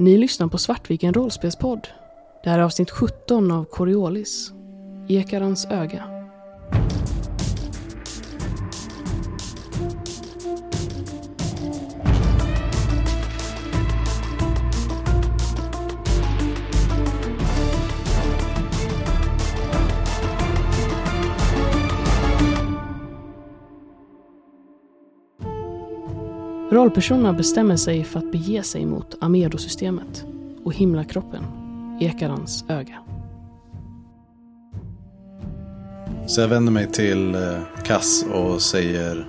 Ni lyssnar på Svartviken rollspelspodd. Det här är avsnitt 17 av Coriolis. Ekarans öga. Rollpersonerna bestämmer sig för att bege sig mot Amedo-systemet och himlakroppen, Ekarans öga. Så jag vänder mig till eh, Kass och säger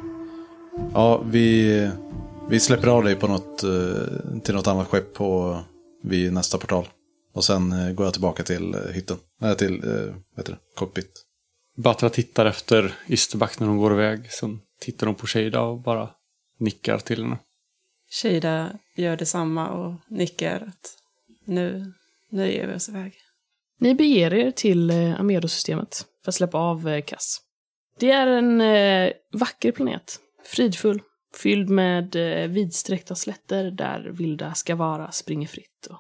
Ja, vi, vi släpper av dig på något, eh, till något annat skepp på, vid nästa portal. Och sen eh, går jag tillbaka till eh, hytten. Nej, till, eh, vad heter det, cockpit. Batra tittar efter Isterback när hon går iväg. Sen tittar hon på Shada och bara nickar till henne. Shada gör detsamma och nickar att nu, nu ger vi oss iväg. Ni beger er till eh, Amedo-systemet för att släppa av eh, Kass. Det är en eh, vacker planet, fridfull, fylld med eh, vidsträckta slätter där vilda skavara springer fritt och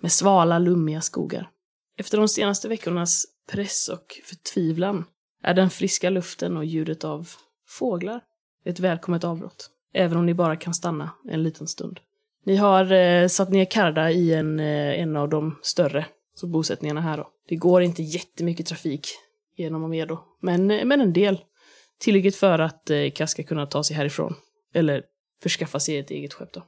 med svala, lummiga skogar. Efter de senaste veckornas press och förtvivlan är den friska luften och ljudet av fåglar ett välkommet avbrott, även om ni bara kan stanna en liten stund. Ni har eh, satt ner Karda i en, eh, en av de större så bosättningarna här då. Det går inte jättemycket trafik genom Amedo, men, eh, men en del. Tillräckligt för att eh, Kass ska kunna ta sig härifrån. Eller förskaffa sig ett eget skepp då.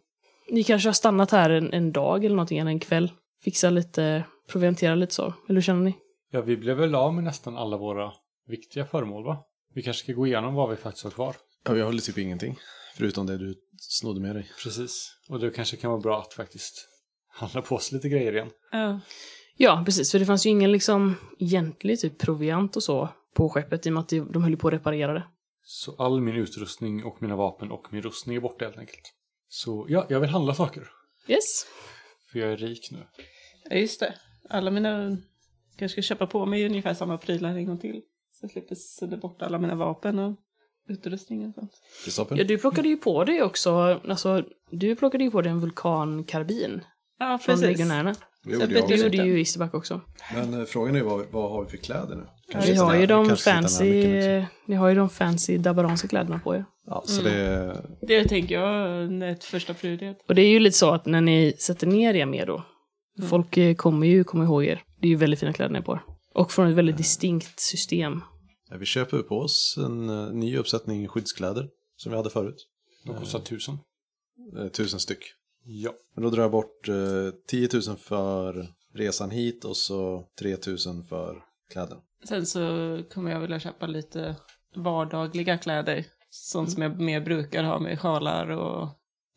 Ni kanske har stannat här en, en dag eller någonting, eller en kväll. Fixa lite, proviantera lite så. Eller hur känner ni? Ja, vi blev väl av med nästan alla våra viktiga föremål, va? Vi kanske ska gå igenom vad vi faktiskt har kvar. Ja, jag håller typ ingenting. Förutom det du snodde med dig. Precis. Och det kanske kan vara bra att faktiskt handla på sig lite grejer igen. Ja. Ja, precis. För det fanns ju ingen liksom egentlig typ proviant och så på skeppet i och med att de de höll på att reparera det. Så all min utrustning och mina vapen och min rustning är borta helt enkelt. Så ja, jag vill handla saker. Yes. För jag är rik nu. ja, just det. Alla mina... kanske ska köpa på mig ungefär samma prylar en gång till. Så jag slipper sudda bort alla mina vapen och utrustning och sånt. Kristoffer? Ja, du plockade ju på dig också, alltså, du plockade ju på dig en vulkankarbin Ja, från precis. legionärerna. Det gjorde jag jag Det bytte också. gjorde ju Isterback också. Men eh, frågan är ju vad, vad har vi för kläder nu? Vi hitta har ju de kanske hitta den här fancy, också. ni har ju de fancy dabaranska kläderna på er. Ja, så det... Det tänker jag är ett första prioritet. Och det är ju lite så att när ni sätter ner er med då, folk eh, kommer ju komma ihåg er. Det är ju väldigt fina kläder ni har på er. Och från ett väldigt distinkt system. Ja, vi köper på oss en eh, ny uppsättning skyddskläder som vi hade förut. De kostar tusen. Eh, tusen styck. Ja. Men då drar jag bort eh, 10 000 för resan hit och så 3 000 för kläderna. Sen så kommer jag vilja köpa lite vardagliga kläder. Sånt som jag mer brukar ha med sjalar och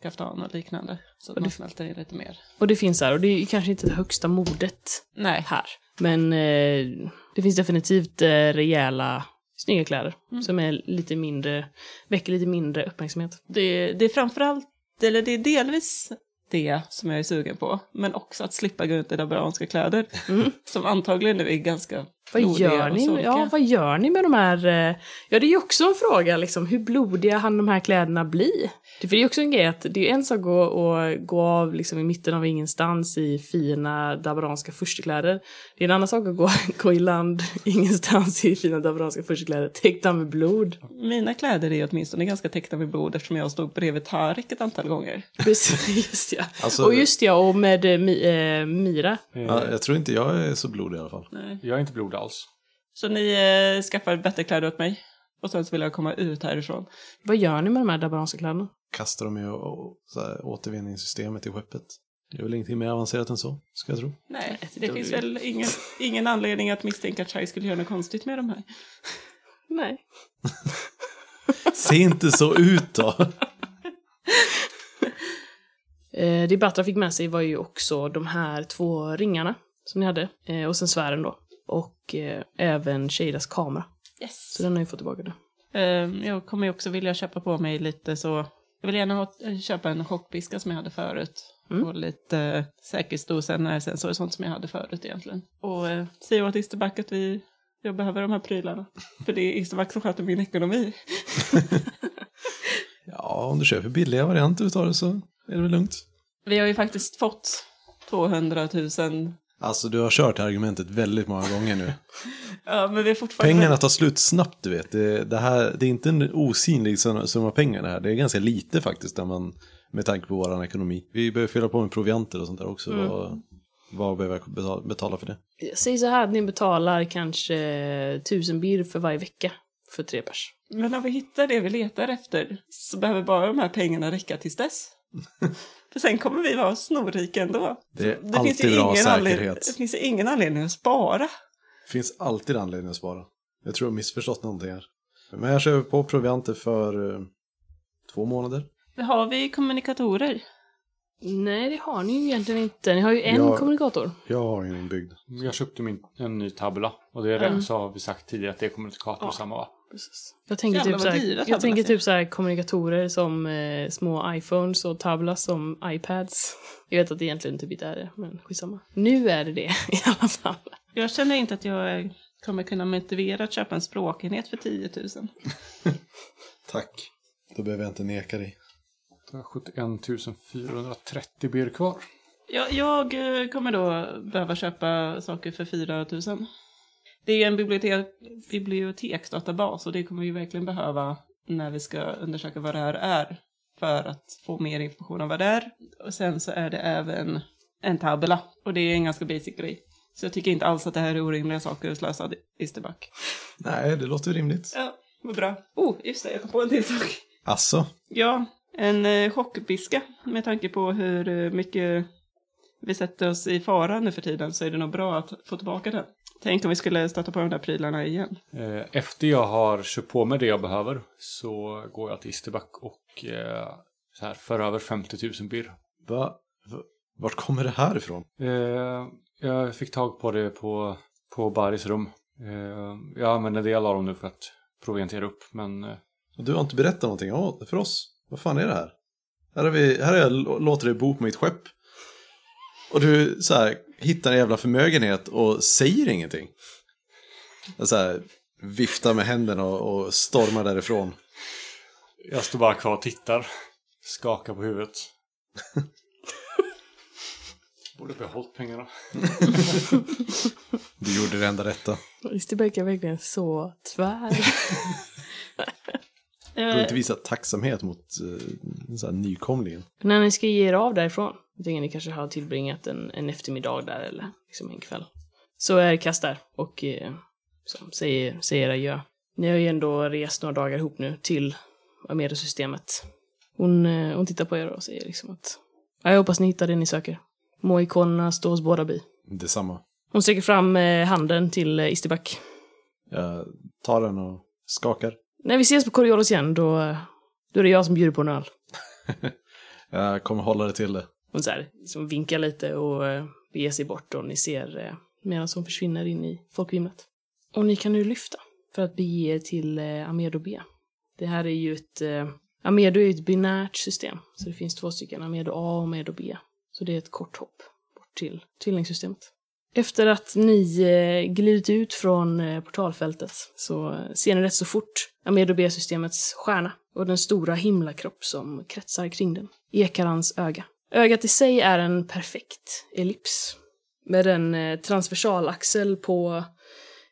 kaftan och liknande. Så att Och man det- smälter in lite mer. Och det finns här, och det är kanske inte det högsta modet Nej. här. Men eh, det finns definitivt eh, rejäla, snygga kläder. Som är lite mindre, väcker lite mindre uppmärksamhet. Det, det är framförallt, eller det är delvis det som jag är sugen på. Men också att slippa gå runt i dabaranska kläder. Som antagligen nu är ganska Vad gör, ni, ja, vad gör ni med de här... eh, Ja, det är ju också en fråga, liksom, hur blodiga han de här kläderna bli? Det, är ju också en grej att det är en sak att gå, och gå av liksom, i mitten av ingenstans i fina dabaranska furstekläder. Det är en annan sak att gå, gå i land ingenstans i fina dabaranska furstekläder täckta med blod. Mina kläder är åtminstone ganska täckta med blod eftersom jag stod bredvid Tarek ett antal gånger. Precis, just ja. Alltså- och just ja, och med eh, eh, Mira. Ja, jag tror inte jag är så blodig i alla fall. Nej. Jag är inte alls. Så ni eh, skaffar bättre kläder åt mig. Och sen så vill jag komma ut härifrån. Vad gör ni med de här dabaranska kläderna? Kastar dem i å- så här, återvinningssystemet i skeppet. Det är väl ingenting mer avancerat än så, ska jag tro. Nej, det finns väl ingen, ingen anledning att misstänka att Chai skulle göra något konstigt med de här. Nej. Se inte så ut då! Eh, det Batra fick med sig var ju också de här två ringarna som ni hade. Eh, och sen sfären då. Och eh, även Shadas kamera. Yes. Så den har ju fått tillbaka det. Eh, jag kommer ju också vilja köpa på mig lite så... Jag vill gärna ha, eh, köpa en chockpiska som jag hade förut. Mm. Och lite eh, säkerhetsdosa, närsensor och sånt som jag hade förut egentligen. Och eh, säga åt Isterback att vi, jag behöver de här prylarna. För det är Isterback som sköter min ekonomi. Ja, om du köper billiga varianter utav det så är det väl lugnt. Vi har ju faktiskt fått 200 000. Alltså du har kört det argumentet väldigt många gånger nu. Ja, men vi är fortfarande... Pengarna tar slut snabbt du vet. Det, det, här, det är inte en osynlig summa pengar det här. Det är ganska lite faktiskt där man, med tanke på vår ekonomi. Vi behöver fylla på med provianter och sånt där också. Vad, vad behöver jag betala, för det? Säg så här att ni betalar kanske tusen bir för varje vecka för tre pers. Men när vi hittar det vi letar efter så behöver bara de här pengarna räcka tills dess. För sen kommer vi vara snorrika ändå. Det är Det finns, ju alltid bra ingen anledning, säkerhet. det finns ju ingen anledning att spara. Det finns alltid anledning att spara. Jag tror jag har missförstått någonting här. Men jag kör på provianter för eh, två månader. Har vi kommunikatorer? Nej, det har ni ju egentligen inte. Ni har ju en Ja. kommunikator. Jag har ingen inbyggd. Jag köpte min, en ny tabla. Och det är det, så har vi sagt tidigare att det är kommunikator samma va? Precis. Jag tänker Jävlar typ, vad så dyra här, tablar jag tänker typ så här kommunikatorer som eh, små iPhones och tablas som iPads. Jag vet att det egentligen typ inte är det, men skitsamma. Nu är det det i alla fall. Jag känner inte att jag kommer kunna motivera att köpa en språkenhet för 10 000. Tack. Då behöver jag inte neka dig. Det har 71 430 bir kvar. Jag, jag eh, kommer då behöva köpa saker för 4 000. Det är ju en bibliotek, biblioteksdatabas och det kommer vi verkligen behöva när vi ska undersöka vad det här är. För att få mer information om vad det är. Och sen så är det även en tabella. Och det är en ganska basic grej. Så jag tycker inte alls att det här är orimliga saker att slösa Isterback. Nej, det låter rimligt. Ja, vad bra. Oh, just det, jag kom på en till sak. Alltså, Ja, en eh, chockpiska. Med tanke på hur eh, mycket vi sätter oss i fara nu för tiden så är det nog bra att få tillbaka den. Tänk om vi skulle stöta på de där prylarna igen. Eh, Efter jag har köpt på mig det jag behöver så går jag till Isterback och eh, så här, för över 50 000 bir. va, va, vart kommer det här ifrån? Eh, jag fick tag på det på, på Baris rum. Eh, jag använder en del av dem nu för att proviantera upp men eh, du har inte berättat någonting för oss. Vad fan är det här? Här har, vi, här har jag lå- låtit dig bo på mitt skepp. Och du så här, hittar en jävla förmögenhet och säger ingenting. Så här, viftar med händerna och, och stormar därifrån. jag står bara kvar och tittar. Skakar på huvudet. Borde behållit pengarna. Du gjorde det enda rätta. Isterbeck är verkligen så tvär. Du har inte visat tacksamhet mot uh, så här, nykomlingen. När ni ska ge er av därifrån, jag tänker ni kanske har tillbringat en, en eftermiddag där eller liksom en kväll. Så är Kass där och eh, så, säger, säger adjö. Ni har ju ändå rest några dagar ihop nu till Amedo-systemet. Hon, eh, hon tittar på er och säger liksom att "Ja, jag hoppas ni hittar det ni söker. Må ikonerna stå hos båda bi. Detsamma. Hon sträcker fram eh, handen till eh, Isterback. Jag tar den och skakar. När vi ses på Coriolis igen, då, då är det jag som bjuder på en öl. Jag kommer hålla det till det. Hon så här, liksom vinkar lite och eh, beger sig bort och ni ser eh, medan hon försvinner in i folkvimlet. Och ni kan nu lyfta för att bege er till eh, Amedo B. Det här är ju ett... Amedo är ju ett binärt system, så det finns två stycken, Amedo A och Amedo B. Så det är ett kort hopp bort till tvillingsystemet. Efter att ni glidit ut från portalfältet så ser ni rätt så fort Amedo B-systemets stjärna och den stora himlakropp som kretsar kring den. Ekarans öga. Ögat i sig är en perfekt ellips med en eh, transversal transversalaxel på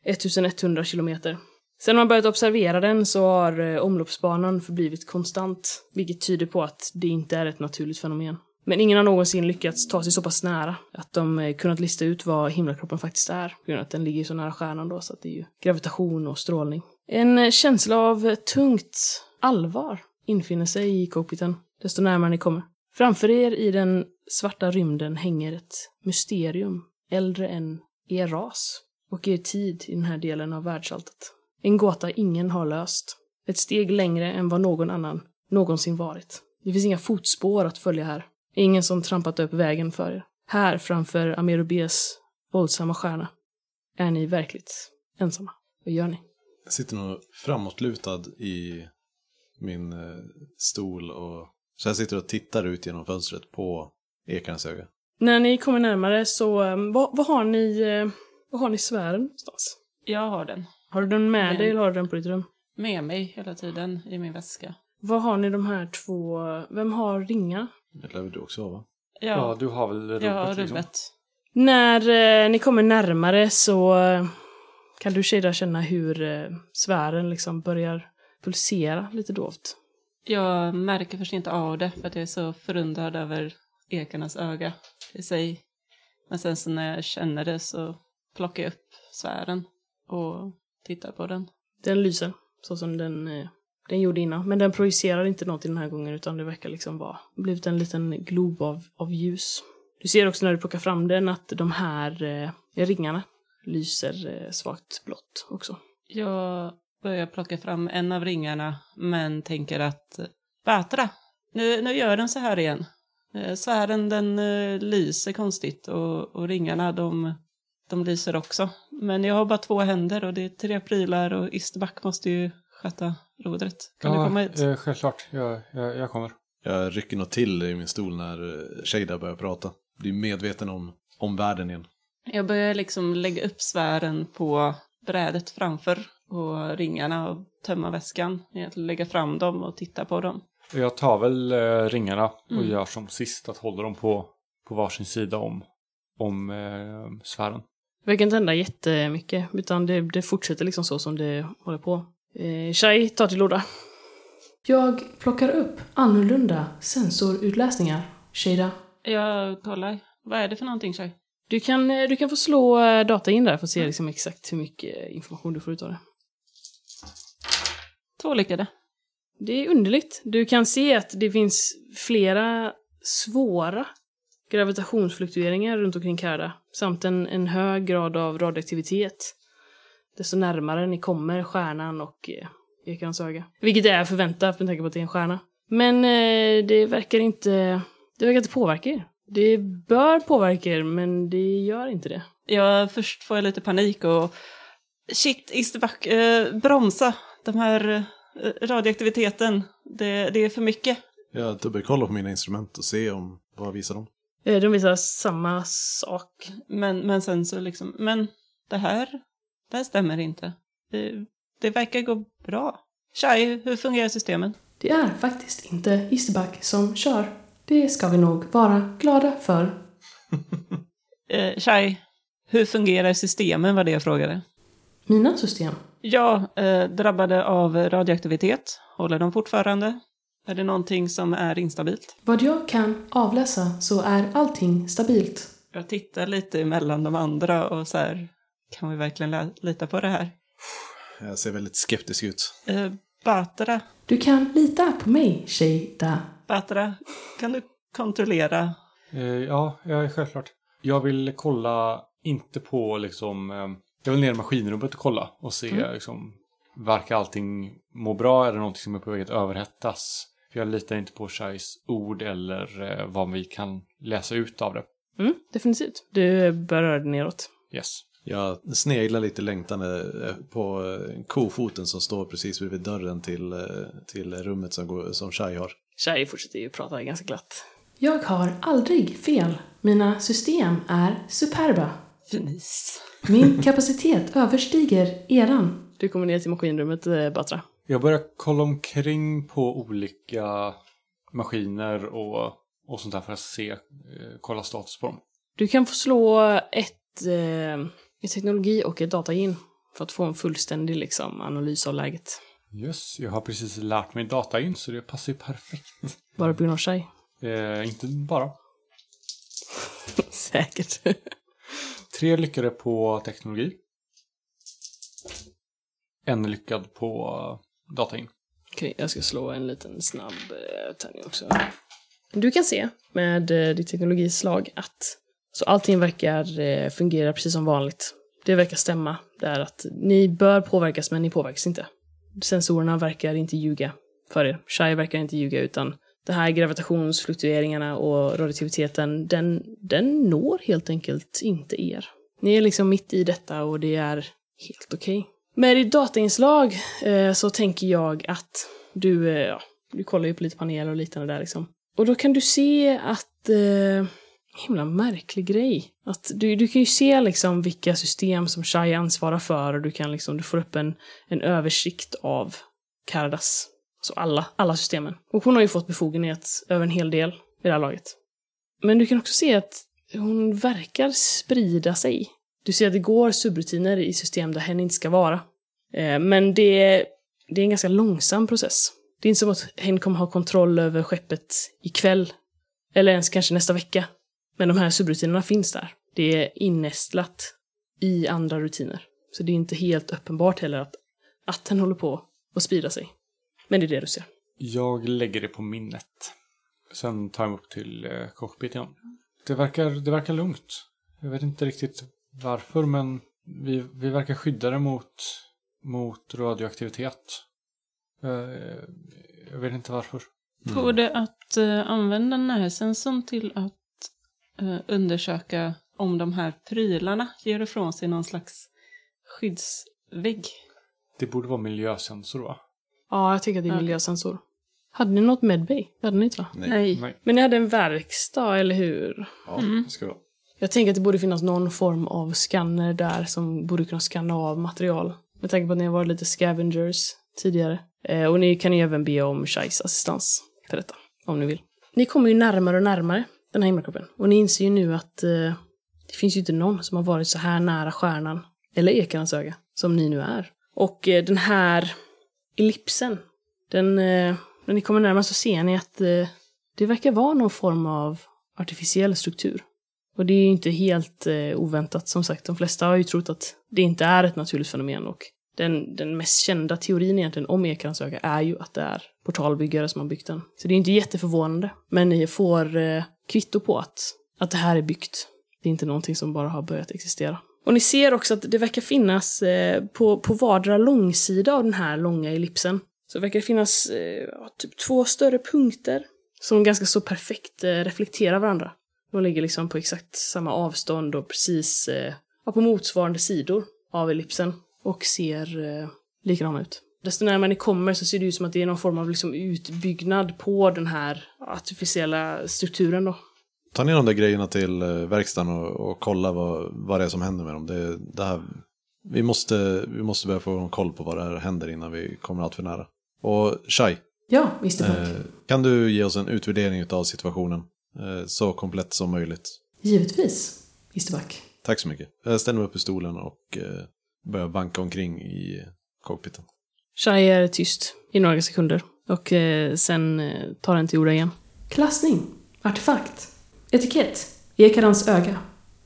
1100 kilometer. Sen man börjat observera den så har eh, omloppsbanan förblivit konstant, vilket tyder på att det inte är ett naturligt fenomen. Men ingen har någonsin lyckats ta sig så pass nära att de eh, kunnat lista ut vad himlakroppen faktiskt är. På grund av att den ligger så nära stjärnan då, så att det är ju gravitation och strålning. En känsla av tungt allvar infinner sig i cockpiten, desto närmare ni kommer. Framför er i den svarta rymden hänger ett mysterium, äldre än er ras och er tid i den här delen av världsalltet. En gåta ingen har löst. Ett steg längre än vad någon annan någonsin varit. Det finns inga fotspår att följa här. Ingen som trampat upp vägen för er. Här framför Amerobes våldsamma stjärna är ni verkligt ensamma. Vad gör ni? Jag sitter nog framåtlutad i min eh, stol och så jag sitter och tittar ut genom fönstret på ekarens öga. När ni kommer närmare så, um, vad, vad har ni, eh, vad har ni sfären någonstans? Jag har den Har du den med Men- dig eller har du den på ditt rum? med mig hela tiden i min väska. Vad har ni de här två, vem har ringar? Det lär väl du också ha va? Ja, Ja, du har väl rubbet jag har liksom? rubbet. När eh, ni kommer närmare så eh, kan du Shada känna hur eh, sfären liksom börjar pulsera lite dovt. Jag märker först inte av det för att jag är så förundrad över ekarnas öga i sig. Men sen så när jag känner det så plockar jag upp sfären och tittar på den. Den lyser så som den, eh, den gjorde innan. Men den projicerar inte något den här gången utan det verkar liksom vara blivit en liten glob av, av ljus. Du ser också när du plockar fram den att de här eh, ringarna lyser eh, svagt blått också. Jag börjar plocka fram en av ringarna men tänker att Batra, nu, nu gör den så här igen. Eh, Sfären den eh, lyser konstigt och, och ringarna de, de lyser också. Men jag har bara två händer och det är tre prylar och Isterback måste ju sköta rodret. Kan du komma hit? eh, självklart. Jag, jag, jag kommer. Jag rycker nog till i min stol när eh, Shada börjar prata. Blir medveten om, om världen igen. Jag börjar liksom lägga upp sfären på brädet framför och ringarna och tömma väskan. Egentligen lägga fram dem och titta på dem. Jag tar väl eh, ringarna och Mm. gör som sist, att hålla dem på, på varsin sida om, om eh, sfären. Det verkar inte hända jättemycket utan det, det fortsätter liksom så som det håller på. Eh, Shai tar till orda. Jag plockar upp annorlunda sensorutläsningar, Shada. Jag kollar. Vad är det för någonting, Shai? Du kan, eh, du kan få slå eh, data in där för att se liksom exakt hur mycket information du får ut av det. Två lyckade. Det är underligt. Du kan se att det finns flera svåra gravitationsfluktueringar runt omkring Karda. Samt en, en hög grad av radioaktivitet. Desto närmare ni kommer stjärnan och eh, ekarens öga. Vilket är förväntat med tanke på att det är en stjärna. Men eh, det verkar inte... Det verkar inte påverka er. Det bör påverka er, men det gör inte det. Jag, först får jag lite panik och shit, Isterback, eh, bromsa. De här eh, radioaktiviteten, det, det är för mycket. Jag dubbelkollar på mina instrument och ser om vad visar de. Eh, de visar samma sak. Men, men sen så liksom, men det här, det här stämmer inte. Det, det verkar gå bra. Shai, hur fungerar systemen? Det är faktiskt inte Isterback som kör. Det ska vi nog vara glada för. Eh, Shai, hur fungerar systemen var det jag frågade. Mina system. Ja, eh, drabbade av radioaktivitet. Håller de fortfarande? Är det någonting som är instabilt? Vad jag kan avläsa så är allting stabilt. Jag tittar lite mellan de andra och så här, kan vi verkligen lita på det här? Jag ser väldigt skeptisk ut. Eh, Batra, Du kan lita på mig, Shada. Batra, kan du kontrollera? Eh, ja, ja, självklart. Jag vill kolla, inte på liksom... Jag vill ner i maskinrummet och kolla och se Mm. liksom... Verkar allting må bra? Är det någonting som är på väg att överhettas? För jag litar inte på Shais ord eller eh, vad vi kan läsa ut av det. Mm, definitivt. Du bör röra dig neråt. Yes. Jag sneglar lite längtande eh, på eh, kofoten som står precis bredvid dörren till, eh, till rummet som, går, som Shai har. Shai fortsätter ju prata ganska glatt. Jag har aldrig fel. Mina system är superba. Fnis. Min kapacitet överstiger eran. Du kommer ner till maskinrummet, eh, Batra. Jag börjar kolla omkring på olika maskiner och, och sånt där för att se, eh, kolla status på dem. Du kan få slå ett, eh, ett teknologi och ett datagin för att få en fullständig liksom, analys av läget. Yes, jag har precis lärt mig data in så det passar ju perfekt. Bara på grund av Shai. Eh, inte bara. Säkert. Tre lyckade på teknologi. En lyckad på datain. Okej, jag ska slå en liten snabb eh, tärning också. Du kan se med eh, ditt teknologislag att så allting verkar eh, fungera precis som vanligt. Det verkar stämma. Det är att ni bör påverkas, men ni påverkas inte. Sensorerna verkar inte ljuga för er. Shai verkar inte ljuga, utan de här gravitationsfluktueringarna och radioaktiviteten, den, den når helt enkelt inte er. Ni är liksom mitt i detta och det är helt okej. Med ditt datainslag eh, så tänker jag att du, eh, ja, du kollar ju på lite paneler och liknande där liksom. Och då kan du se att, eh, himla märklig grej. Att du, du kan ju se liksom vilka system som Shai ansvarar för och du kan liksom, du får upp en, en översikt av Cardas. Så alla, alla systemen. Och hon har ju fått befogenhet över en hel del vid det här laget. Men du kan också se att hon verkar sprida sig. Du ser att det går subrutiner i system där hen inte ska vara. Eh, men det är, det är en ganska långsam process. Det är inte som att hen kommer ha kontroll över skeppet ikväll. Eller ens kanske nästa vecka. Men de här subrutinerna finns där. Det är innästlat i andra rutiner. Så det är inte helt uppenbart heller att, att den håller på att sprida sig. Men det är det du ser. Jag lägger det på minnet. Sen tar jag upp till eh, cockpit igen. Det verkar, det verkar lugnt. Jag vet inte riktigt varför, men vi, vi verkar skyddade mot, mot radioaktivitet. Eh, jag vet inte varför. Går det att eh, använda närsensorn till att eh, undersöka om de här prylarna ger ifrån sig någon slags skyddsvägg? Det borde vara miljösensor va? Ja, jag tycker att det är miljösensor. Hade ni något medbay? Det hade ni inte va? Nej. Nej. Men ni hade en verkstad, eller hur? Ja, det ska vara. Jag tänker att det borde finnas någon form av scanner där som borde kunna scanna av material. Med tanke på att ni har varit lite scavengers tidigare. Eh, och ni kan ju även be om Shais assistans för detta, om ni vill. Ni kommer ju närmare och närmare den här himmelkroppen. Och ni inser ju nu att eh, det finns ju inte någon som har varit så här nära stjärnan, eller ekarnas öga, som ni nu är. Och eh, den här ellipsen, den, eh, när ni kommer närmare så ser ni att eh, det verkar vara någon form av artificiell struktur. Och det är ju inte helt eh, oväntat, som sagt. De flesta har ju trott att det inte är ett naturligt fenomen. Och den, den mest kända teorin egentligen om ekarnas öga är ju att det är portalbyggare som har byggt den. Så det är inte jätteförvånande. Men ni får eh, kvitto på att, att det här är byggt. Det är inte någonting som bara har börjat existera. Och ni ser också att det verkar finnas eh, på, på vardera långsida av den här långa ellipsen. Så verkar det finnas eh, ja, typ två större punkter som ganska så perfekt eh, reflekterar varandra. De ligger liksom på exakt samma avstånd och precis eh, ja, på motsvarande sidor av ellipsen och ser eh, likadana ut. Desto närmare ni kommer så ser det ut som att det är någon form av liksom utbyggnad på den här artificiella strukturen då. Ta ner de där grejerna till eh, verkstaden och, och kolla vad, vad det är som händer med dem. Det, det här, vi, måste, vi måste börja få koll på vad det här händer innan vi kommer allt för nära. Och Shai, Ja. Buck. eh, kan du ge oss en utvärdering av situationen? Eh, så komplett som möjligt. Givetvis. Buck. Tack så mycket. Jag ställer mig upp i stolen och eh, börjar vanka omkring i cockpiten. Shai är tyst i några sekunder och eh, sen eh, tar den till orda igen. Klassning. Artefakt. Etikett. Ekarans öga.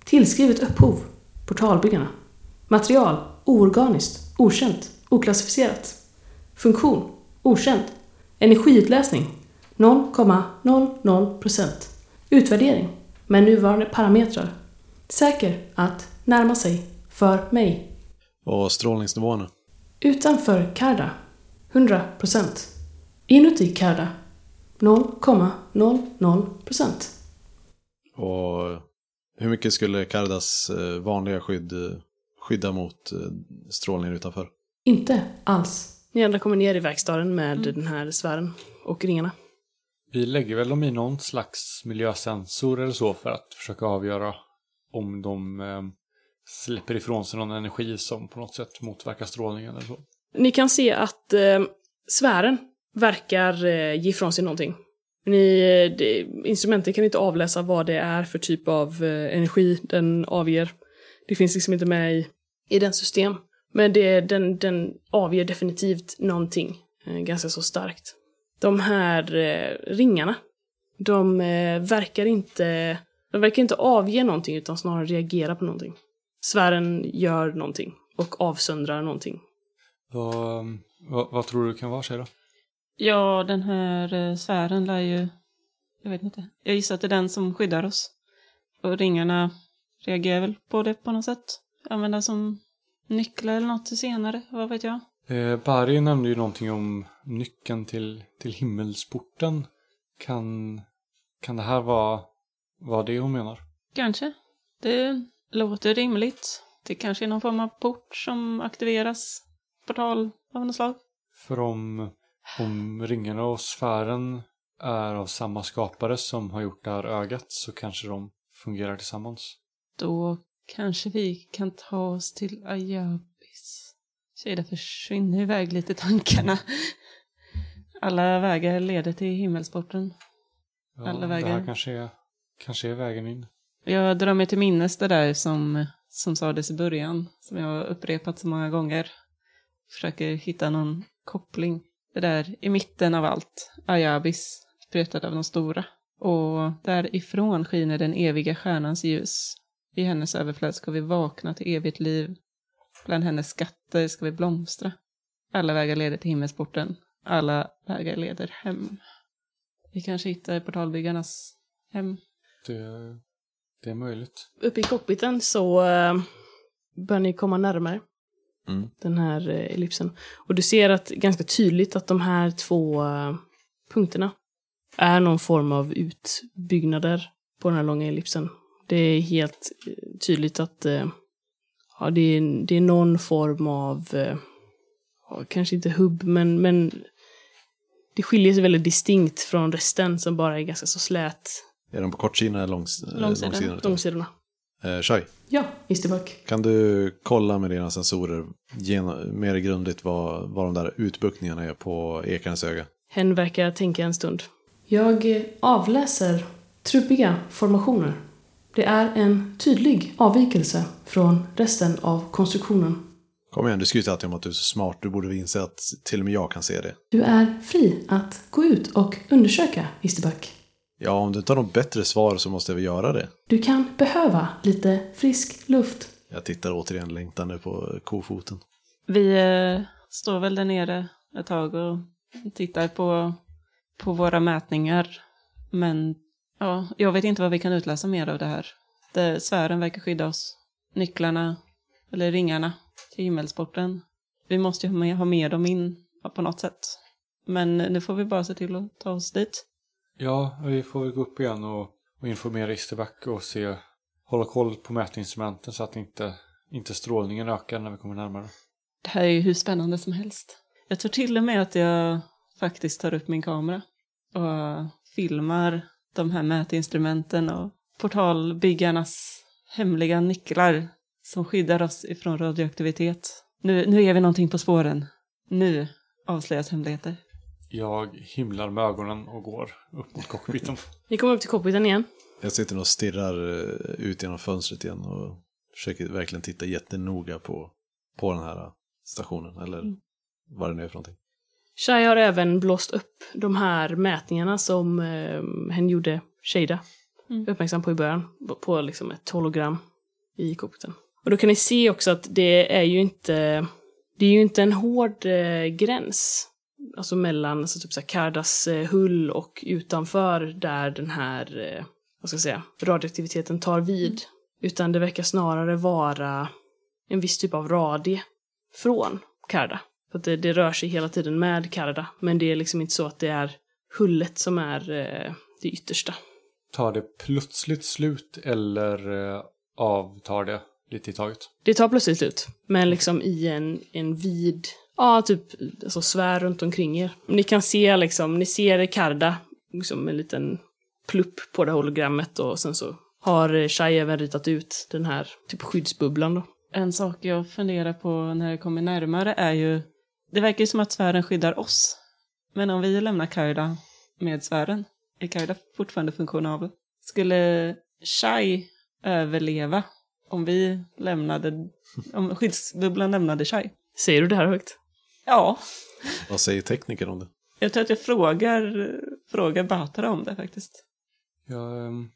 Tillskrivet upphov. Portalbyggarna. Material. Oorganiskt. Okänt. Oklassificerat. Funktion. Okänd. Energiutläsning. 0,00%. Utvärdering. Med nuvarande parametrar. Säker att närma sig för mig. Och strålningsnivåerna? Utanför Karda 100%. Inuti Karda 0,00%. Och hur mycket skulle Kardas eh, vanliga skydd eh, skydda mot eh, strålningen utanför? Inte alls. Ni andra kommer ner i verkstaden med den här sfären och ringarna. Vi lägger väl dem i någon slags miljösensor eller så för att försöka avgöra om de eh, släpper ifrån sig någon energi som på något sätt motverkar strålningen eller så. Ni kan se att eh, sfären verkar eh, ge ifrån sig någonting. Ni, eh, det, instrumentet kan inte avläsa vad det är för typ av eh, energi den avger. Det finns liksom inte med i, i den system. Men det, den, den avger definitivt någonting eh, ganska så starkt. De här eh, ringarna, de eh, verkar inte de verkar inte avge någonting utan snarare reagera på någonting. Sfären gör någonting och avsöndrar någonting. Vad, vad, vad tror du kan vara sig då? Ja, den här eh, sfären lär ju... Jag vet inte. Jag gissar att det är den som skyddar oss. Och ringarna reagerar väl på det på något sätt. Använda som nycklar eller något senare, vad vet jag. Eh, Bari nämnde ju någonting om nyckeln till, till himmelsporten. Kan, kan det här vara, vara det hon menar? Kanske. Det låter rimligt. Det kanske är någon form av port som aktiveras. Portal av något slag. För om, om ringarna och sfären är av samma skapare som har gjort det här ögat så kanske de fungerar tillsammans. Då kanske vi kan ta oss till Ayabis. Shada försvinner iväg lite tankarna. Alla vägar leder till himmelsporten. Ja, Alla Det vägar. här kanske är, kanske är vägen in. Jag drar mig till minnes det där som, som sades i början, som jag har upprepat så många gånger. Försöker hitta någon koppling. Det där i mitten av allt, Ayabis, sprutad av de stora. Och därifrån skiner den eviga stjärnans ljus. I hennes överflöd ska vi vakna till evigt liv. Bland hennes skatter ska vi blomstra. Alla vägar leder till himmelsporten. Alla vägar leder hem. Vi kanske hittar portalbyggarnas hem. Det, det är möjligt. Uppe i cockpiten så eh, börjar ni komma närmare Mm. den här eh, ellipsen. Och du ser att ganska tydligt att de här två eh, punkterna är någon form av utbyggnader på den här långa ellipsen. Det är helt eh, tydligt att ja, det, är, det är någon form av, ja, kanske inte hubb, men, men det skiljer sig väldigt distinkt från resten som bara är ganska så slät. Är de på kortsidan eller långs, Långsidan. långsidan? Långsidorna. Eh, Shai, Ja, Isterback. kan du kolla med dina sensorer gen- mer grundligt vad, vad de där utbuktningarna är på ekarens öga? Hen verkar tänka en stund. Jag avläser trubbiga formationer. Det är en tydlig avvikelse från resten av konstruktionen. Kom igen, du skryter alltid om att du är så smart. Du borde inse att till och med jag kan se det. Du är fri att gå ut och undersöka, Isterback. Ja, om du inte har något bättre svar så måste vi göra det. Du kan behöva lite frisk luft. Jag tittar återigen längtande på kofoten. Vi eh, står väl där nere ett tag och tittar på, på våra mätningar. Men ja, jag vet inte vad vi kan utläsa mer av det här. Det, sfären verkar skydda oss. Nycklarna, eller ringarna, till himmelsporten. Vi måste ju ha med, ha med dem in på något sätt. Men nu får vi bara se till att ta oss dit. Ja, vi får väl gå upp igen och, och informera Isterback och se, hålla koll på mätinstrumenten så att inte, inte strålningen ökar när vi kommer närmare. Det här är ju hur spännande som helst. Jag tror till och med att jag faktiskt tar upp min kamera och filmar de här mätinstrumenten och portalbyggarnas hemliga nycklar som skyddar oss ifrån radioaktivitet. Nu, nu är vi någonting på spåren. Nu avslöjas hemligheter. Jag himlar med ögonen och går upp mot cockpiten. Ni kommer upp till cockpiten igen. Jag sitter och stirrar eh, ut genom fönstret igen och försöker verkligen titta jättenoga på, på den här stationen. Eller vad det nu är för någonting. Shai har även blåst upp de här mätningarna som eh, hen gjorde Shada Mm. uppmärksam på i början. På liksom ett hologram i cockpiten. Och då kan ni se också att det är ju inte, det är ju inte en hård eh, gräns. Alltså mellan alltså typ så här Kardas eh, hull och utanför där den här, eh, vad ska jag säga, radioaktiviteten tar vid. Utan det verkar snarare vara en viss typ av radie från Karda. För att det, det rör sig hela tiden med Karda. Men det är liksom inte så att det är hullet som är eh, det yttersta. Tar det plötsligt slut eller avtar det lite i taget? Det tar plötsligt slut. Men liksom i en, en vid, ja typ alltså svär runt omkring er. Ni kan se liksom, ni ser Karda, liksom en liten plupp på det hologrammet och sen så har Shai även ritat ut den här typ skyddsbubblan då. En sak jag funderar på när det kommer närmare är ju, det verkar ju som att sfären skyddar oss. Men om vi lämnar Kaida med sfären, är Kaida fortfarande funktionabel? Skulle Shai överleva om vi lämnade, om skyddsbubblan lämnade Shai? Säger du det här högt? Ja, Vad säger tekniker om det? jag tror att jag frågar, frågar Batra om det faktiskt. Jag, ehm,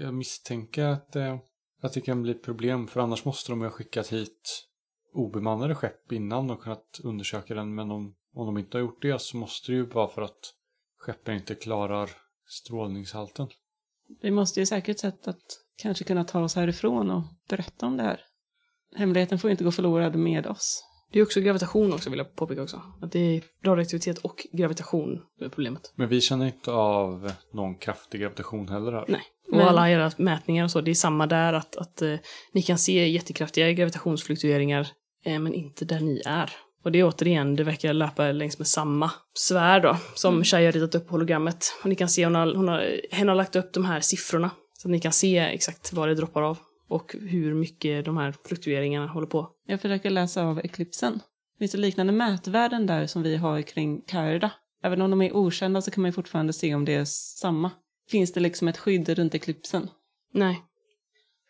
jag misstänker att, eh, att det kan bli ett problem för annars måste de ju ha skickat hit obemannade skepp innan och kunnat undersöka den. Men om, om de inte har gjort det så måste det ju vara för att skeppen inte klarar strålningshalten. Vi måste ju säkert sätt att kanske kunna ta oss härifrån och berätta om det här. Hemligheten får ju inte gå förlorad med oss. Det är också gravitation också vill jag påpeka också. Att det är radioaktivitet och gravitation som är problemet. Men vi känner inte av någon kraftig gravitation heller här. Nej. Och Men- alla era mätningar och så, det är samma där att, att eh, ni kan se jättekraftiga gravitationsfluktueringar, eh, men inte där ni är. Och det är återigen, det verkar löpa längs med samma svär då, som Mm. Shai har ritat upp på hologrammet. Och ni kan se, hon har, hon har, hen har lagt upp de här siffrorna, så att ni kan se exakt vad det droppar av. Och hur mycket de här fluktueringarna håller på. Jag försöker läsa av eklipsen. Finns det liknande mätvärden där som vi har kring Kairda? Även om de är okända så kan man ju fortfarande se om det är samma. finns det liksom ett skydd runt eklipsen. Nej.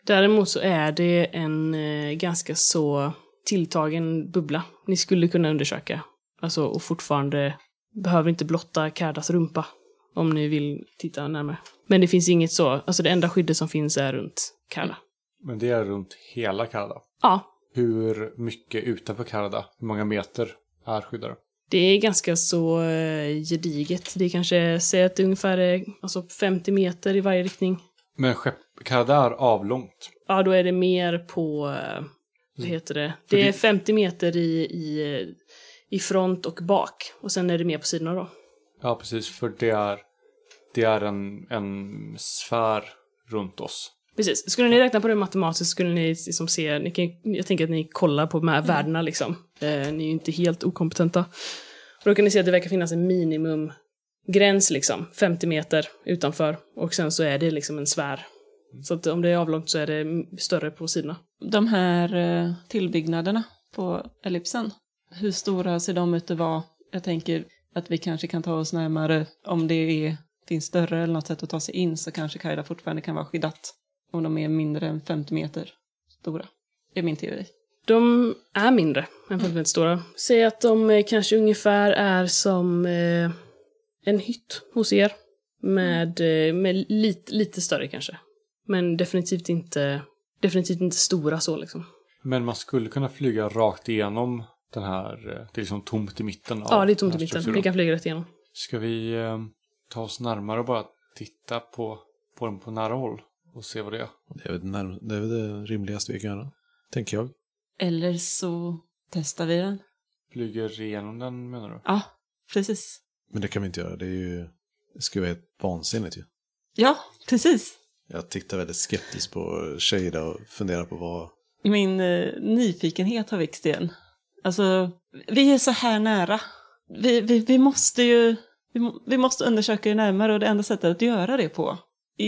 Däremot så är det en eh, ganska så tilltagen bubbla ni skulle kunna undersöka. Alltså, och fortfarande behöver inte blotta Kardas rumpa om ni vill titta närmare. Men det finns inget så, alltså det enda skyddet som finns är runt Karda. Men det är runt hela Kanada. Ja, Hur mycket utanför Kanada? Hur många meter är skyddade? det är ganska så eh, gediget. Det är kanske, säg att ungefär är alltså 50 meter i varje riktning. Men skepp, Kanada är avlångt. Ja, då är det mer på, eh, vad heter det? För Det är det- 50 meter i, i, eh, i front och bak. Och sen är det mer på sidorna då. Ja, precis. För det är, det är en, en sfär runt oss. Precis. Skulle ni räkna på det matematiskt skulle ni liksom se, ni kan, jag tänker att ni kollar på de här värdena liksom. Eh, ni är ju inte helt okompetenta. Och då kan ni se att det verkar finnas en minimumgräns liksom, 50 meter utanför. Och sen så är det liksom en sfär. Så att om det är avlångt så är det större på sidorna. De här eh, tillbyggnaderna på ellipsen, hur stora ser de ut att vara? Jag tänker att vi kanske kan ta oss närmare om det är, finns större eller något sätt att ta sig in så kanske Kaida fortfarande kan vara skyddat. Om de är mindre än 50 meter stora. Det är min teori. De är mindre än 50 meter stora. Säg att de eh, kanske ungefär är som eh, en hytt hos er. Med, eh, med lite, lite större kanske. Men definitivt inte, definitivt inte stora så liksom. Men man skulle kunna flyga rakt igenom den här, eh, det är liksom tomt i mitten. av Ja, det är tomt i mitten. Ni kan flyga rätt igenom. Ska vi eh, ta oss närmare och bara titta på, på den på nära håll och se vad det är? Det är väl, närm- det, är väl det rimligaste vi kan göra, tänker jag. Eller så testar vi den. Flyger igenom den menar du? Ja, precis. Men det kan vi inte göra, det är ju... Det skulle vara helt vansinnigt ju. Ja, precis. Jag tittar väldigt skeptiskt på Shada och funderar på vad... Min eh, nyfikenhet har växt igen. Alltså, vi är så här nära. Vi, vi, vi måste ju vi, vi måste undersöka det närmare och det enda sättet att göra det på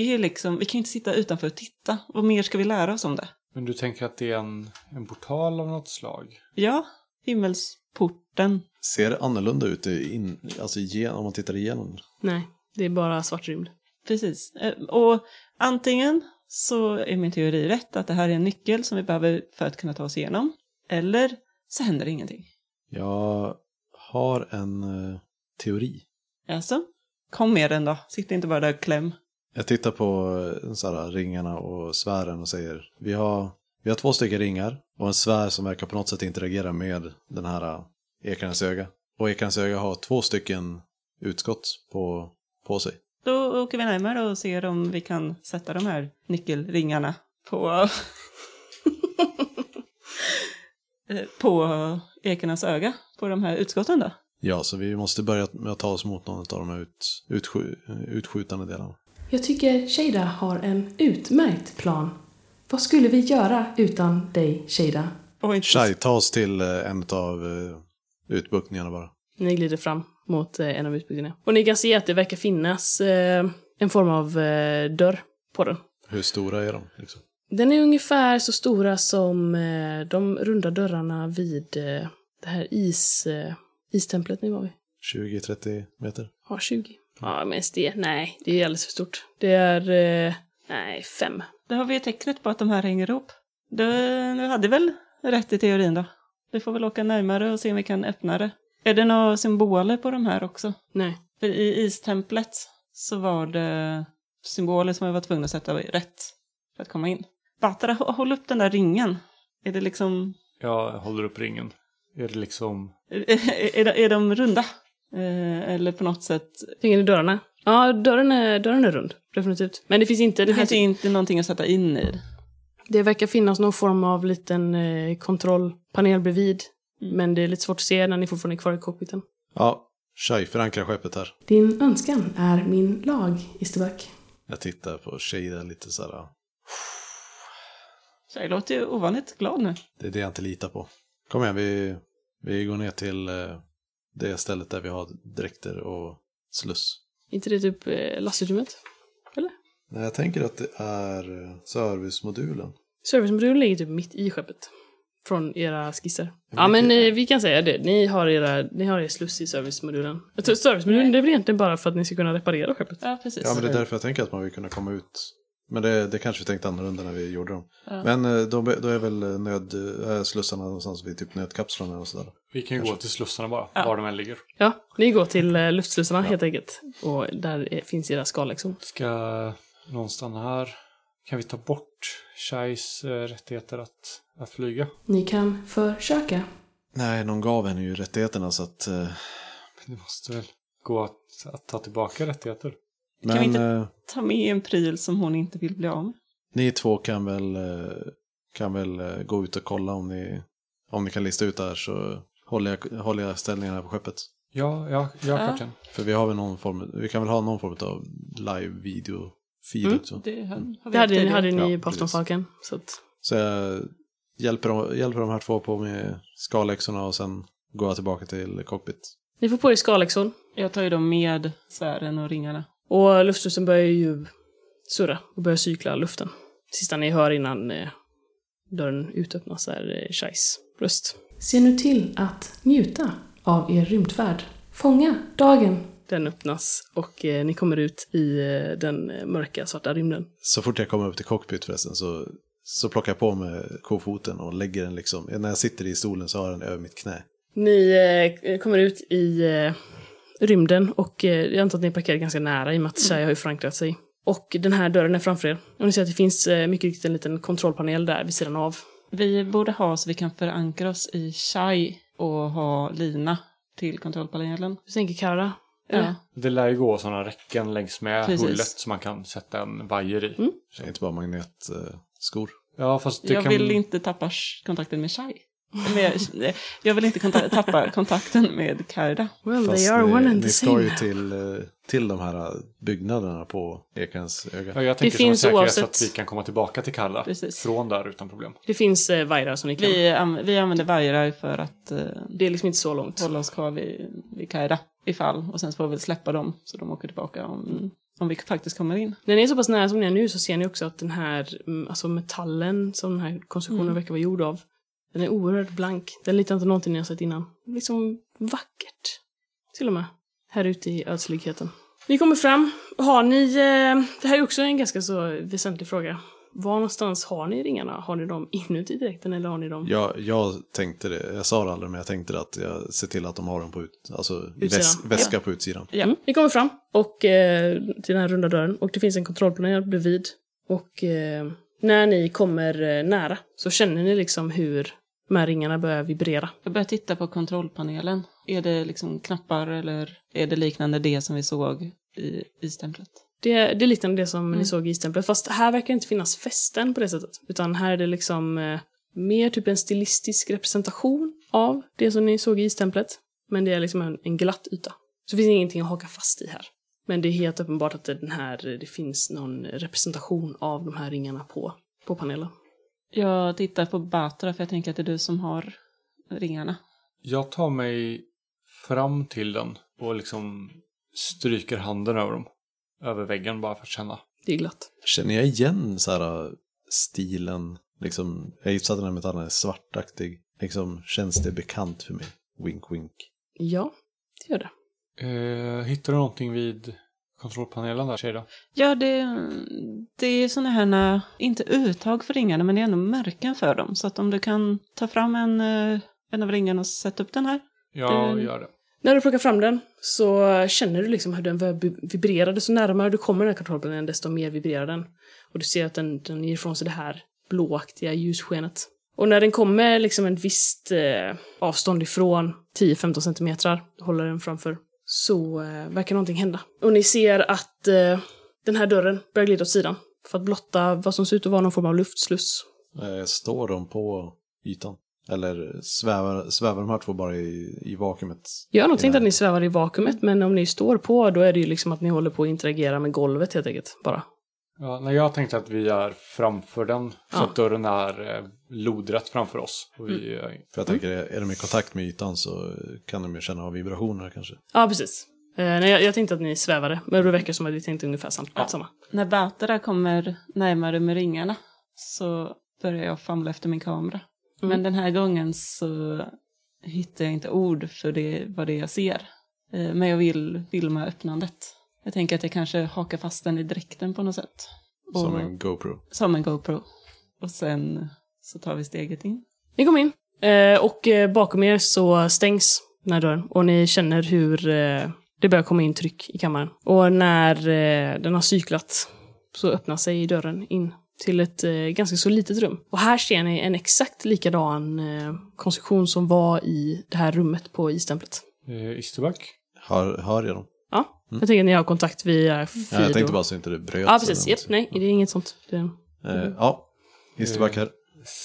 är ju liksom, vi kan ju inte sitta utanför och titta. Vad mer ska vi lära oss om det? Men du tänker att det är en, en portal av något slag? Ja, himmelsporten. Ser det annorlunda ut in, alltså igen, om man tittar igenom? Nej, det är bara svart rymd. Precis. Eh, Och antingen så är min teori rätt, att det här är en nyckel som vi behöver för att kunna ta oss igenom. Eller så händer ingenting. Jag har en eh, teori. Alltså, kom med den då. Sitt inte bara där och kläm. Jag tittar på eh, så här, ringarna och sfären och säger vi har, vi har två stycken ringar och en sfär som verkar på något sätt interagera med den här eh, ekarens öga. Och ekarens öga har två stycken utskott på, på sig. Då åker vi närmare och ser om vi kan sätta de här nyckelringarna på... På ekernas öga, på de här utskotten då. Ja, så vi måste börja med att ta oss mot någon av de här ut, utskj, utskjutande delarna. Jag tycker Shada har en utmärkt plan. Vad skulle vi göra utan dig, Shada? Shai, ta oss till eh, en av eh, utbuktningarna bara. Ni glider fram mot eh, en av utbyggnaderna. Och ni kan se att det verkar finnas en form av dörr på den. Hur stora är de? Liksom? Den är ungefär så stora som de runda dörrarna vid det här is, istemplet ni var vid. 20-30 meter? Ja, 20. Ja, men det, nej, det är alldeles för stort. Det är, eh, nej, fem. Då har vi ju tecknet på att de här hänger ihop. Du, du hade väl rätt i teorin då? Vi får väl åka närmare och se om vi kan öppna det. Är det några symboler på de här också? Nej. För i istemplet så var det symboler som vi var tvungna att sätta rätt för att komma in. Batra, hå- håll upp den där ringen. Är det liksom... Jag håller upp ringen. Är det liksom... Är, är, de- är de runda? Eh, eller på något sätt... Tänker ni dörrarna? Ja, dörren är, dörren är rund. Definitivt. Men det finns inte Det finns ju inte någonting att sätta in i. Det verkar finnas någon form av liten eh, kontrollpanel bredvid. Men det är lite svårt att se när ni fortfarande är kvar i cockpiten. Ja, Shai, förankra skeppet här. Din önskan är min lag, Isterback. Jag tittar på Shada lite så här. Så jag låter ju ovanligt glad nu. Det är det jag inte litar på. Kom igen, vi, vi går ner till eh, det stället där vi har dräkter och sluss. inte det typ eh, lastutrymmet? Nej, jag tänker att det är eh, servicemodulen. Servicemodulen ligger typ mitt i skeppet. från era skisser. Ja, men eh, vi kan säga det. Ni har, era, ni har er sluss i servicemodulen. Jag tror Servicemodulen det är väl egentligen bara för att ni ska kunna reparera skeppet. Ja, precis. Ja, men det är därför jag tänker att man vill kunna komma ut. Men det, det kanske vi tänkte annorlunda när vi gjorde dem. Ja. Men eh, då, då är väl nöd, äh, slussarna någonstans vid typ nödkapslarna och sådär. Vi kan ju gå till slussarna bara, Ja. var de än ligger. Ja, ni går till eh, luftslussarna helt enkelt. Och där är, finns era skallexon. Ska någon stanna här? Kan vi ta bort Shais eh, rättigheter att, att flyga? Ni kan försöka. Nej, någon gav henne ju rättigheterna så att... eh, Det måste väl gå att, att ta tillbaka rättigheter? Vi Men inte- eh, Ta med en pryl som hon inte vill bli av med. ni två kan väl, eh, kan väl eh, gå ut och kolla om ni, om ni kan lista ut det här så håller jag, håller jag ställningarna på skeppet. Ja, ja, ja, Ja. kapten. För vi har väl någon form, vi kan väl ha någon form av live-video-feed Mm. också. Det, har- har vi Det hade, hade ni Ja, i Postonfalken. Så att, Så jag hjälper, de- hjälper de här två på med skalläxorna och sen går jag tillbaka till cockpit. ni får på er skallexon. Jag tar ju dem med sfären och ringarna. Och luftstrusen börjar ju surra och börjar cykla luften. Sista ni hör innan eh, dörren utöppnas är eh, Shais röst. Se nu till att njuta av er rymdfärd. Fånga dagen. Den öppnas och eh, ni kommer ut i eh, den eh, mörka svarta rymden. Så fort jag kommer upp till cockpit förresten så, så plockar jag på mig kofoten och lägger den liksom, när jag sitter i stolen så har jag den över mitt knä. Ni eh, kommer ut i eh, rymden och eh, jag antar att ni parkerar ganska nära i och med att Shai har ju förankrat sig. Och den här dörren är framför er. Och ni ser att det finns eh, mycket riktigt en liten kontrollpanel där vid sidan av. Vi borde ha så vi kan förankra oss i chai och ha lina till kontrollpanelen. Du tänker Kara? Ja. Det lär ju gå sådana räcken längs med Precis. hullet som man kan sätta en vajer i. Mm. Det är inte bara magnetskor. Ja, fast det Jag kan... vill inte tappa kontakten med chai. Med, jag vill inte konta- tappa kontakten med Karda. Well, Fast they are ni, one and ni the ska same. ju till, eh, till de här byggnaderna på Ekans öga. Ja, jag tänker som en finns säkerhet så oavsett- att vi kan komma tillbaka till Kalla Precis. från där utan problem. Det finns eh, vajrar som ni kan. Vi, an- vi använder vajrar för att eh, Det är liksom inte så långt. hålla oss kvar vid, vid Karda ifall. Och sen så får vi väl släppa dem så de åker tillbaka om, om vi faktiskt kommer in. När ni är så pass nära som ni är nu så ser ni också att den här mm, alltså metallen som den här konstruktionen Mm. verkar vara gjord av, den är oerhört blank. Den liknar inte någonting ni har sett innan. Liksom vackert. Till och med. Här ute i ödsligheten. Ni kommer fram. Har ni, eh, det här är också en ganska så väsentlig fråga. Var någonstans har ni ringarna? Har ni dem inuti direkten eller har ni dem? Jag, jag tänkte det, jag sa det aldrig men jag tänkte det att jag ser till att de har dem på ut, alltså väs, väska på utsidan. Ja. Mm. Ni kommer fram och, eh, till den här runda dörren och det finns en kontrollpanel bredvid. Och eh, när ni kommer eh, nära så känner ni liksom hur de här ringarna börjar vibrera. Jag börjar titta på kontrollpanelen. Är det liksom knappar eller är det liknande det som vi såg i istemplet? Det, det är liknande det som ni Mm. såg i stämplet, fast här verkar det inte finnas fästen på det sättet. Utan här är det liksom eh, mer typ en stilistisk representation av det som ni såg i stämplet. Men det är liksom en, en glatt yta. Så det finns ingenting att haka fast i här. Men det är helt uppenbart att det, den här, det finns någon representation av de här ringarna på, på panelen. Jag tittar på Batra för jag tänker att det är du som har ringarna. Jag tar mig fram till den och liksom stryker handen över dem. Över väggen bara för att känna. Det är glatt. Känner jag igen så här äh, stilen, liksom, jag gissar att den här metallen är svartaktig. Liksom, känns det bekant för mig? Wink wink. Ja, det gör det. Eh, hittar du någonting vid kontrollpanelen där, Shada? Ja, det, det är sådana här, inte uttag för ringarna, men det är ändå märken för dem. Så att om du kan ta fram en, eh, en av ringarna och sätta upp den här. Jag Det- gör det. När du plockar fram den så känner du liksom hur den börjar bi- vibrera. Desto närmare du kommer den här kontrollpanelen, desto mer vibrerar den. Och du ser att den, den ger ifrån sig det här blåaktiga ljusskenet. Och när den kommer liksom ett visst eh, avstånd ifrån, 10-15 centimeter, håller den framför, så eh, verkar någonting hända. Och ni ser att eh, den här dörren börjar glida åt sidan. För att blotta vad som ser ut att vara någon form av luftsluss. Eh, står de på ytan? Eller svävar, svävar de här två bara i, i vakuumet? Jag har nog tänkt att ni svävar i vakuumet, men om ni står på, då är det ju liksom att ni håller på att interagera med golvet helt enkelt. Bara. Ja, nej, jag tänkte att vi är framför den. Så Ja. att dörren är eh, lodrätt framför oss. Och vi, eh, För jag tänker, är de i kontakt med ytan så kan de ju känna av vibrationer kanske. Ja, precis. Eh, nej, jag, jag tänkte att ni svävade, men det verkar som att vi tänkte ungefär samt, Ja. samma. När Batra kommer närmare med ringarna så börjar jag famla efter min kamera. Men den här gången så hittar jag inte ord för det, vad det är jag ser. Eh, Men jag vill filma öppnandet. Jag tänker att jag kanske hakar fast den i dräkten på något sätt. Och, Som en GoPro. som en GoPro. Och sen så tar vi steget in. Ni kommer in. Eh, och eh, bakom er så stängs den här dörren. Och ni känner hur eh, det börjar komma in tryck i kammaren. Och när den har cyklat så öppnar sig dörren in till ett eh, ganska så litet rum. Och här ser ni en exakt likadan eh, konstruktion som var i det här rummet på istemplet. Eh, Isterback? Hör, hör jag dem? Ja, jag tänker att ni har kontakt via Fido. Ja, jag tänkte bara så inte det bröt. Ja, precis. Japp, nej, det är inget sånt. Det... Eh, ja, Isterback här.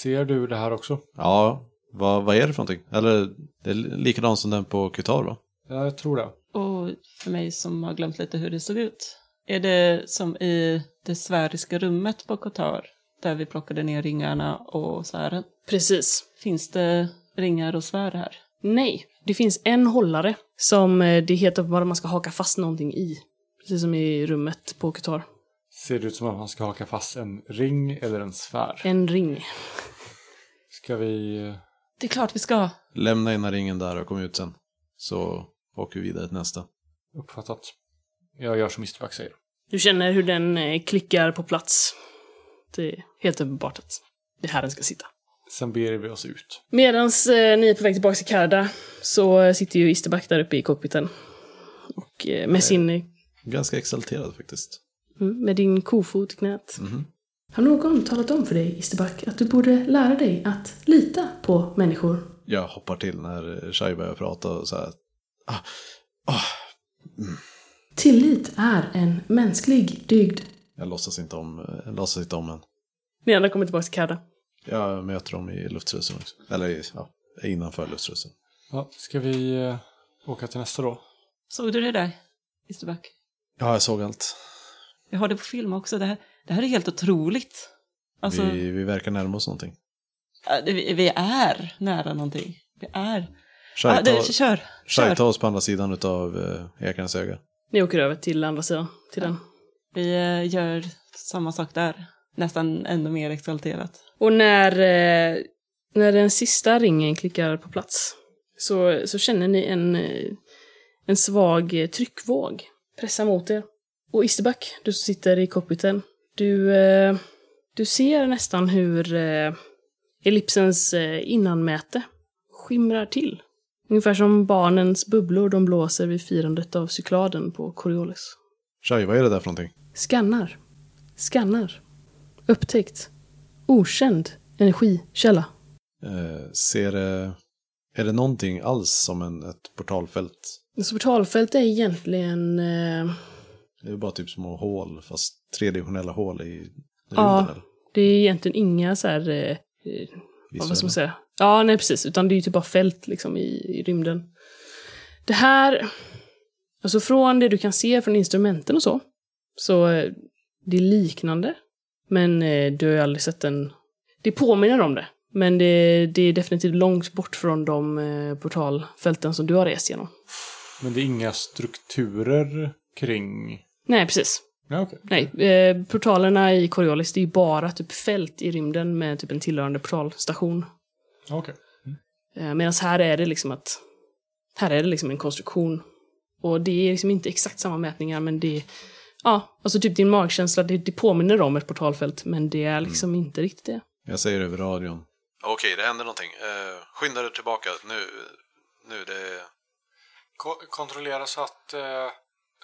Ser du det här också? Ja, vad, vad är det för någonting? Eller, det är likadant som den på Qatar va? Ja, jag tror det. Och för mig som har glömt lite hur det såg ut. Är det som i det sfäriska rummet på Qatar? Där vi plockade ner ringarna och svären. Precis. Finns det ringar och svärd här? Nej, det finns en hållare som eh, det heter bara man ska haka fast någonting i. Precis som i rummet på Qatar. Ser det ut som att man ska haka fast en ring eller en sfär? En ring. Ska vi... Det är klart vi ska. Lämna ena ringen där och kom ut sen. Så åker vi vidare till nästa. Uppfattat. Jag gör som Isterback säger. Du känner hur den eh, klickar på plats. Det är helt uppenbart att det är här den ska sitta. Sen ber vi oss ut. Medan eh, ni är på väg tillbaka till Karda så eh, sitter ju Isterback där uppe i cockpiten. Och eh, med sin... eh, Ganska exalterad faktiskt. mm, Med din kofot i knät. Mhm. Har någon talat om för dig, Isterback, att du borde lära dig att lita på människor? Jag hoppar till när Shai börjar prata och så här. Ah, ah. Tillit är en mänsklig dygd. Jag låtsas inte om, jag låtsas inte om den. Ni andra kommer tillbaka till Karda. Jag möter dem i luftstrusen också. Eller ja, innanför luftstrusen. Ja, ska vi eh, åka till nästa då? Såg du det där? Isterback? Ja, jag såg allt. Jag har det på film också. Det här, det här är helt otroligt. Alltså, Vi, vi verkar närma oss någonting. ja, det- vi, vi är nära någonting. Vi är... Shai, Ja, det, ta, kör, kör. ta oss på andra sidan utav uh, Ekarnas öga. Ni åker över till andra sidan, till den. Vi eh, gör samma sak där. Nästan ännu mer exalterat. Och när, eh, när den sista ringen klickar på plats så, så känner ni en, eh, en svag tryckvåg pressa mot er. Och Isterback, du som sitter i cockpiten, du, eh, du ser nästan hur eh, ellipsens innanmäte skimrar till. Ungefär som barnens bubblor de blåser vid firandet av cykladen på Coriolis. Shai, vad är det där för någonting? Skannar. Skannar. Upptäckt. Okänd energikälla. Eh, ser det... Är det någonting alls som en, ett portalfält? Så portalfält är egentligen... Eh, Det är bara typ små hål, fast tredimensionella hål i rymden Ja. eller? det är egentligen inga så här... Eh, eh, vad ska man säga? Ja, nej precis. Utan det är ju typ bara fält liksom i, i rymden. Det här... Alltså från det du kan se från instrumenten och så. Så eh, det är liknande. Men eh, du har ju aldrig sett en... Det påminner om det. Men det, det är definitivt långt bort från de eh, portalfälten som du har rest genom. Men det är inga strukturer kring... Nej, precis. Ja, okej. Nej, eh, portalerna i Coriolis, det är ju bara typ fält i rymden med typ en tillhörande portalstation. Okej. Eh, Medan här är det liksom att... Här är det liksom en konstruktion. Och det är liksom inte exakt samma mätningar, men det... Ja, alltså typ din magkänsla, det, det påminner om ett portalfält, men det är liksom inte riktigt det. Jag säger över radion. Okej, det händer någonting. Uh, skynda dig tillbaka. Nu, nu det... Ko- kontrollera så att, eh,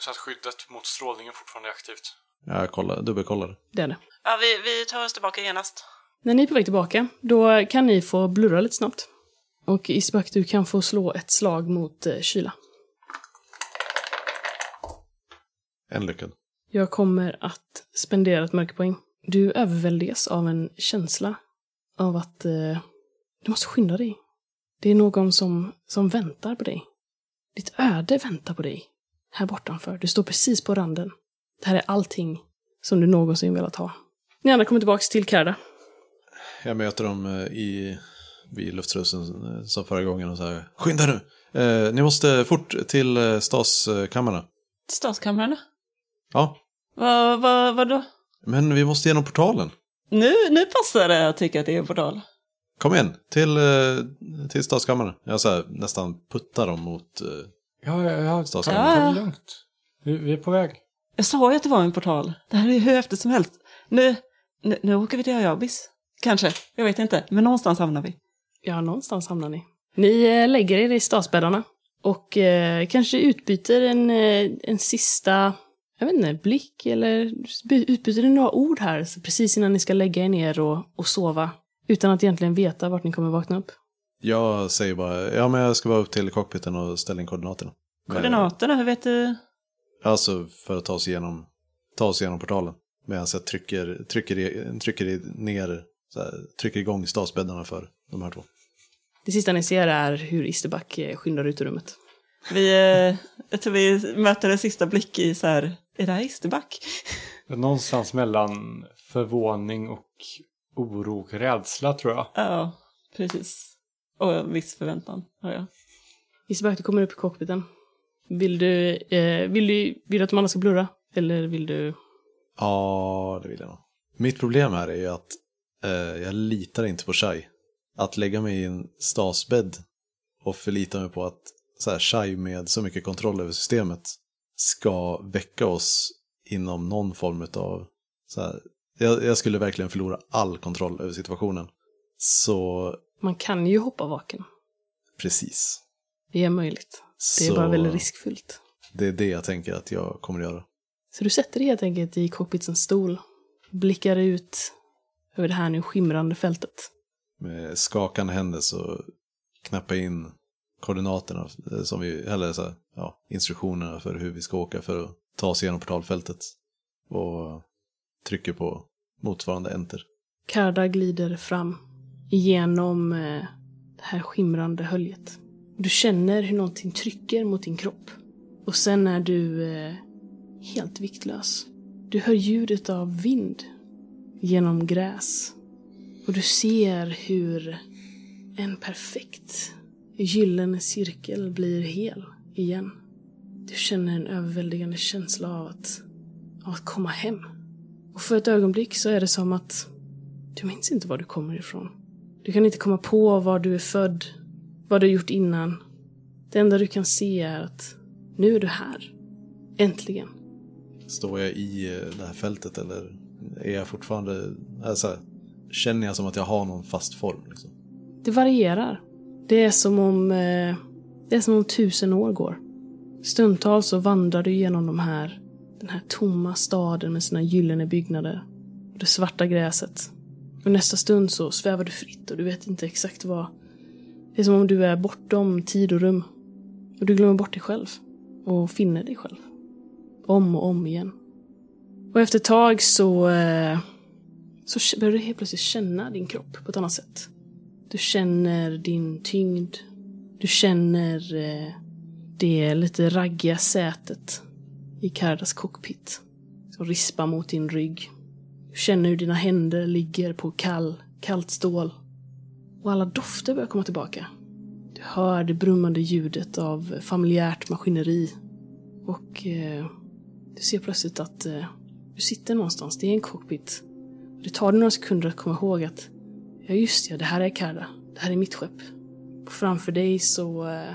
så att skyddet mot strålningen fortfarande är aktivt. Jag kollar, dubbelkollar. Det är det. Ja, vi, vi tar oss tillbaka genast. När ni är på väg tillbaka, då kan ni få blurra lite snabbt. Och Isbak, du kan få slå ett slag mot eh, kyla. En lyckad. Jag kommer att spendera ett mörkerpoäng. Du överväldigas av en känsla av att eh, du måste skynda dig. Det är någon som, som väntar på dig. Ditt öde väntar på dig. Här bortanför. Du står precis på randen. Det här är allting som du någonsin velat ha. Ni andra kommer tillbaka till Karda. Jag möter dem eh, i, vid luftstrusen eh, som förra gången och säger Skynda nu! Eh, ni måste fort till eh, staskammarna. Stadskamrarna? Ja, Vad, vad, vad då? men vi måste genom portalen. Nu, nu passar det att tycka att det är en portal. Kom igen, till, eh, till statskammaren. Jag så här, nästan puttar dem mot... eh, Ja, ja, ja. Ta, Stas- ta det lugnt. Vi, vi är på väg. Jag sa ju att det var en portal. Det här är hur häftigt som helst. Nu, nu, nu åker vi till Ayabis. Kanske, jag vet inte. Men någonstans hamnar vi. Ja, någonstans hamnar ni. Ni eh, lägger er i stasbäddarna och eh, kanske utbyter en, en sista, jag vet inte, blick eller by- utbyter ni några ord här precis innan ni ska lägga er ner och, och sova utan att egentligen veta vart ni kommer vakna upp. Jag säger bara, ja men jag ska bara upp till cockpiten och ställa in koordinaterna. Koordinaterna, hur vet du? Alltså för att ta oss igenom, ta oss igenom portalen. Medan jag trycker, trycker, trycker ner, så här, trycker igång stasbäddarna för de här två. Det sista ni ser är hur Isterback skyndar ut ur rummet. Vi, eh, jag tror vi möter en sista blick i så här, är det här Isterback? Någonstans mellan förvåning och oro och rädsla tror jag. Ja, precis. Och en viss förväntan har jag. Isterback, du kommer upp i cockpiten. Vill du, eh, vill du, vill du att de andra ska blurra? Eller vill du... Ja, det vill jag nog. Mitt problem här är ju att eh, jag litar inte på Shai. Att lägga mig i en stasbädd och förlita mig på att så här, Shai med så mycket kontroll över systemet ska väcka oss inom någon form av... Så här, jag, jag skulle verkligen förlora all kontroll över situationen. Så Man kan ju hoppa vaken. precis. Det är möjligt. Det är så bara väldigt riskfyllt. Det är det jag tänker att jag kommer att göra. Så du sätter dig helt enkelt i cockpitens stol, blickar ut över det här nu skimrande fältet. Med skakande händer så knappa in koordinaterna eh, som vi, eller så här, ja, instruktionerna för hur vi ska åka för att ta oss igenom portalfältet. Och eh, trycker på motsvarande enter. Karda glider fram igenom eh, det här skimrande höljet. Du känner hur någonting trycker mot din kropp. Och sen är du helt viktlös. Du hör ljudet av vind genom gräs. Och du ser hur en perfekt gyllene cirkel blir hel igen. Du känner en överväldigande känsla av att, av att komma hem. Och för ett ögonblick så är det som att du minns inte var du kommer ifrån. Du kan inte komma på var du är född, vad du gjort innan. Det enda du kan se är att nu är du här. Äntligen. Står jag i eh, det här fältet eller är jag fortfarande, alltså, känner jag som att jag har någon fast form? Liksom? Det varierar. Det är som om, eh, det är som om tusen år går. Stundtals så vandrar du genom de här, den här tomma staden med sina gyllene byggnader och det svarta gräset. Och nästa stund så svävar du fritt och du vet inte exakt vad. Det är som om du är bortom tid och rum. Och du glömmer bort dig själv. Och finner dig själv. Om och om igen. Och efter ett tag så, eh, så börjar du helt plötsligt känna din kropp på ett annat sätt. Du känner din tyngd. Du känner eh, det lite raggiga sätet i Kardas cockpit. Som rispar mot din rygg. Du känner hur dina händer ligger på kall, kallt stål. Och alla dofter börjar komma tillbaka. Du hör det brummande ljudet av familjärt maskineri. Och eh, du ser plötsligt att eh, du sitter någonstans. Det är en cockpit. Det tar dig några sekunder att komma ihåg att Ja, just ja, det här är Karda. Det här är mitt skepp. Och framför dig så eh,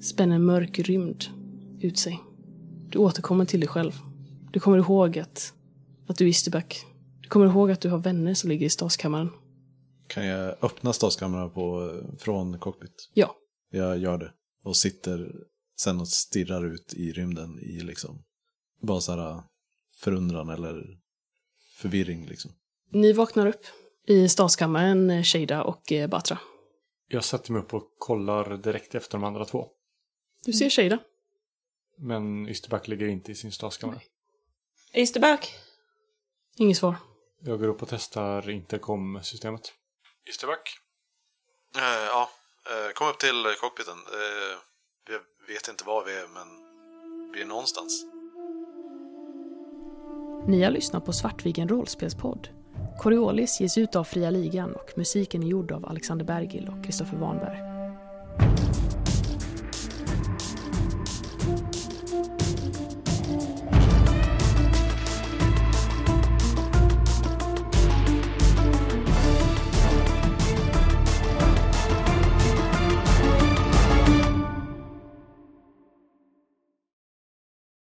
spänner en mörk rymd ut sig. Du återkommer till dig själv. Du kommer ihåg att, att du är Isterback. Du kommer ihåg att du har vänner som ligger i staskammaren. Kan jag öppna staskammaren på, från cockpit? Ja. Jag gör det. Och sitter sen och stirrar ut i rymden i liksom, bara så här förundran eller förvirring liksom. Ni vaknar upp i staskammaren, eh, Shada och eh, Batra. Jag sätter mig upp och kollar direkt efter de andra två. Du ser Shada. Men Ysterback ligger inte i sin staskammare. Isterback! Inget svar. Jag går upp och testar intercom-systemet. Ysterback? ja, kom upp till cockpiten. vi vet inte var vi är, men vi är någonstans. Ni har lyssnat på Svartviken rollspelspodd. Coriolis ges ut av Fria Ligan och musiken är gjord av Alexander Bergil och Kristoffer Warnberg.